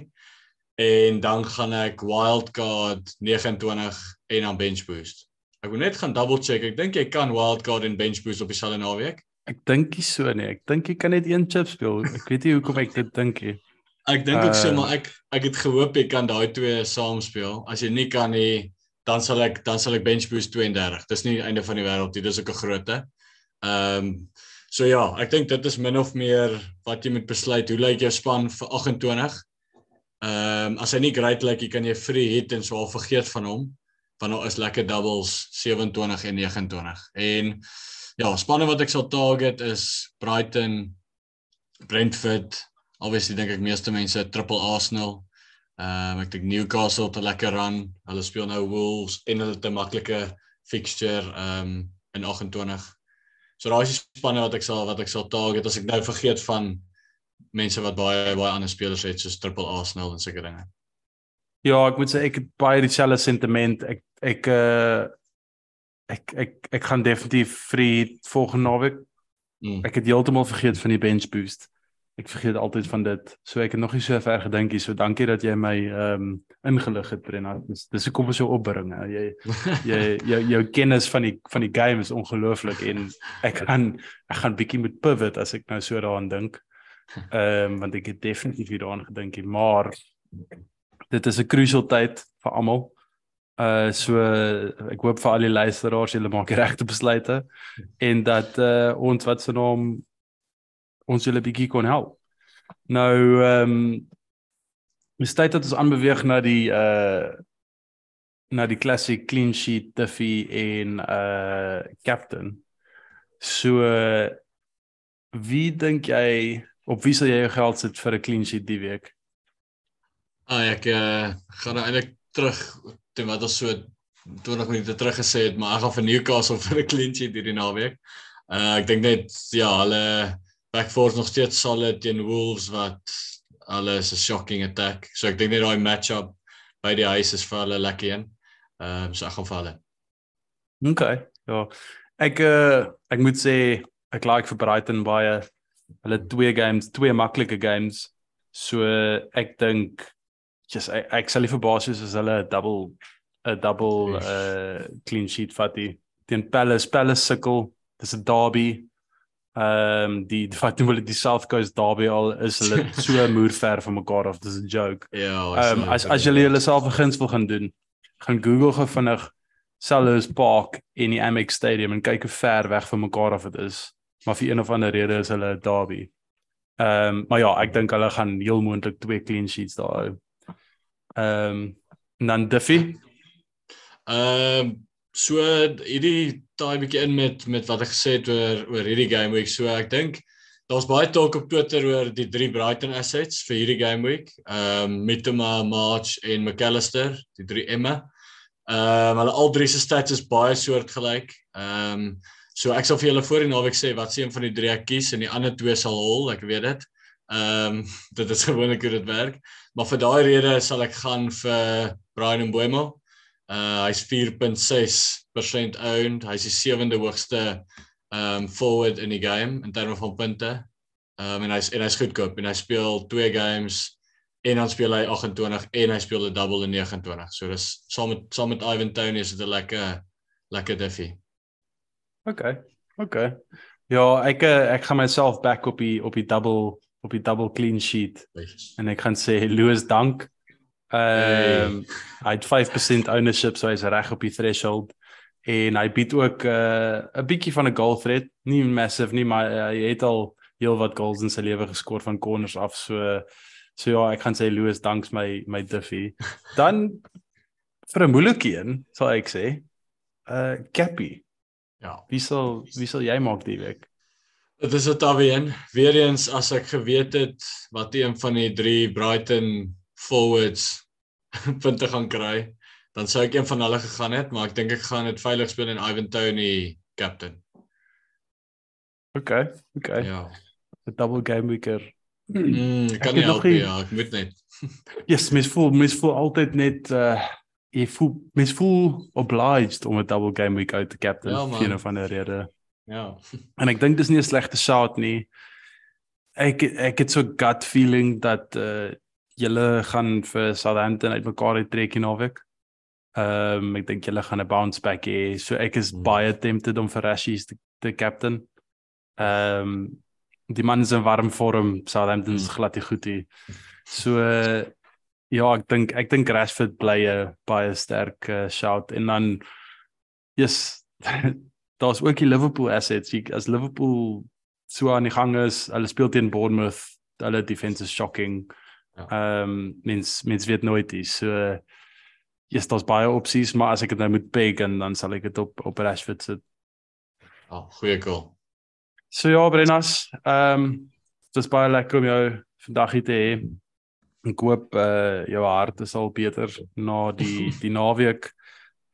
en dan gaan ek wildcard 29 en dan bench boost. Ek moet net gaan double check. Ek dink jy kan wildcard en bench boost op dieselfde naweek. Ek dink nie so nie. Ek dink jy kan net een chip speel. Ek weet nie hoekom ek dit dink nie. Ek dink ook uh, so maar ek ek het gehoop jy kan daai twee saam speel. As jy nie kan nie, dan sal ek dan sal ek bench boost 32. Dis nie die einde van die wêreld nie. Dis ook 'n grootte. Ehm um, so ja, ek dink dit is min of meer wat jy moet besluit. Hoe lyk jou span vir 28? Ehm um, as hy nie great lyk, like, kan jy free hit en so al vergeet van hom. Want daar is lekker doubles 27 en 29. En ja, spanne wat ek sal target is Brighton, Brentford, obviously dink ek meeste mense triple Arsenal. Ehm um, ek dink Newcastle te lekker run. Hulle speel nou Wolves en hulle het 'n maklike fixture ehm um, in 28. So daai is die spanne wat ek sal wat ek sal target as ek nou vergeet van mense wat baie baie ander spelers het soos Triple Arsenal en sulke dinge. Ja, ek moet sê ek het baie dieselfde sentiment. Ek ek uh ek ek ek gaan definitief free volgende naweek. Mm. Ek het heeltemal vergeet van die bench boost. Ek vergeet altyd van dit. So ek het nog nie so ver gedink hier. So dankie dat jy my ehm um, ingelig het, Brenna. Dis dis ek kom vir so opbring. Hè. Jy jy jou jou kennis van die van die game is ongelooflik en ek gaan ek gaan bietjie met pivot as ek nou so daaraan dink. Ehm um, want ek het definitief hieraan gedink, maar dit is 'n crucial tyd vir almal. Uh so ek hoop vir al die luisteraars julle maak die regte besluite en dat uh ons wat se naam ons julle bietjie kon help. Nou ehm um, is tyd dat ons aanbeweeg na die uh na die classic clean sheet Duffy en uh captain. So wie dink jy Op wie sal jy jou geld sit vir 'n clean sheet die week? Ah, ek uh, gaan nou eintlik terug teen wat ons so 20 minute terug gesê het, maar ek gaan vir Newcastle vir 'n clean sheet hierdie naweek. Uh ek dink net ja, hulle back four nog steeds solid teen Wolves wat hulle is 'n shocking attack. So ek dink net daai matchup by die huis is vir hulle lekker een. Ehm um, so ek gaan vir hulle. OK. Ja. Ek uh ek moet sê ek like vir Brighton baie Hulle twee games, twee maklike games. So ek dink just ek, ek sal nie verbaas wees as hulle 'n double 'n double uh clean sheet vat die teen Palace, Palace sukkel. Dis 'n derby. Ehm um, die die feit hulle die South Coast derby al is hulle so moer ver van mekaar af. Dis 'n joke. Ja, ehm um, as as julle julle self 'n guns wil gaan doen, gaan Google gou vinnig Selhurst Park en die Amex Stadium en kyk hoe ver weg van mekaar af dit is maar vir een of ander rede is hulle derby. Ehm um, maar ja, ek dink hulle gaan heel moontlik twee clean sheets daar hou. Ehm um, dan Duffy. Ehm um, so hierdie taai bietjie in met met wat ek gesê het oor oor hierdie game week. So ek dink daar's baie talk op Twitter oor die drie Brighton assets vir hierdie game week. Ehm um, Mitoma, March en McAllister, die drie Emme. Ehm um, hulle al drie se stats is baie soortgelyk. Ehm um, so ek sal vir julle voor die naweek sê wat se een van die drie ek kies en die ander twee sal hol, ek weet dit. Ehm um, dit is gewoonlik hoe dit werk. Maar vir daai rede sal ek gaan vir Brian Mboemo. Uh hy's 4.6% owned. Hy's die sewende hoogste um forward in die game in terme van punte. Um en hy's en hy's goedkoop en hy speel twee games en dan speel hy 28 en hy speel 'n double in 29. So dis saam met saam met Ivan Toney is dit 'n lekker lekker diffie. OK. OK. Ja, ek eh, ek gaan myself back op die op die double op die double clean sheet. En ek gaan sê Louis dank Ehm um, hy het 5% ownership so hy's reg op die threshold en hy bied ook 'n uh, 'n bietjie van 'n goal threat, nie massive nie, maar uh, hy het al heel wat goals in sy lewe geskor van corners af so so ja, ek kan sê Louis danks my my Duffy. Dan vir 'n moeilike een, sal ek sê, uh Cappy. Ja. Wie sal wie sal jy maak die week? Dit is dit alweer. Weereens as ek geweet het wat een van die drie Brighton forwards punte gaan kry, dan sou ek een van hulle gegaan het, maar ek dink ek gaan dit veilig speel en Ivan Toney captain. OK, OK. Ja. 'n Double game weeker. Mm, kan nie help ja, ek moet net. yes, mens voel mens voel altyd net uh jy voel mens voel obliged om 'n double game week uit te captain Ja, vir een van die redes. Ja. En ek dink dis nie 'n slegte shot nie. Ek ek het so gut feeling dat uh julle gaan vir Southampton uitmekaar uittrek in naweek. Ehm um, ek dink julle gaan 'n bounce back hê. So ek is Hmm. baie tempted om vir Rashies te, te captain. Ehm um, die man is in warm vorm. Southampton is Hmm. glad nie goed hier. So uh, ja, ek dink ek dink Rashford bly 'n baie sterk uh, shout en dan yes, daar's ook die Liverpool assets. Jy, as Liverpool so aan die gang is, hulle speel teen Bournemouth, hulle defense is shocking. Ja. Ehm um, mens mens weet nooit nie. So yes, daar's baie opsies, maar as ek dit nou moet pick en dan sal ek dit op op Rashford sit. Oh, goeie call. So ja, Brennas, ehm um, dis baie lekker om jou vandag hier te hê. Ek hoop uh jou hart is al beter na die die naweek.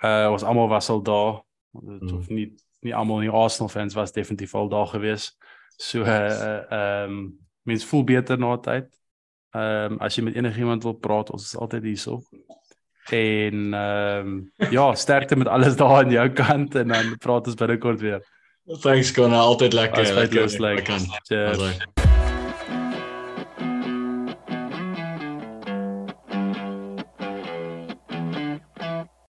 Uh ons almal was al daar. Dit hoef nie nie almal nie Arsenal fans was definitief al daar gewees. So uh ehm um, mens voel beter na tyd. Ehm um, as jy met enigiemand wil praat, ons is altyd hierso. En ehm um, ja, sterkte met alles daar aan jou kant en dan praat ons binnekort weer. Thanks Connor, altyd lekker. As lekker kan. Cheers. Alright.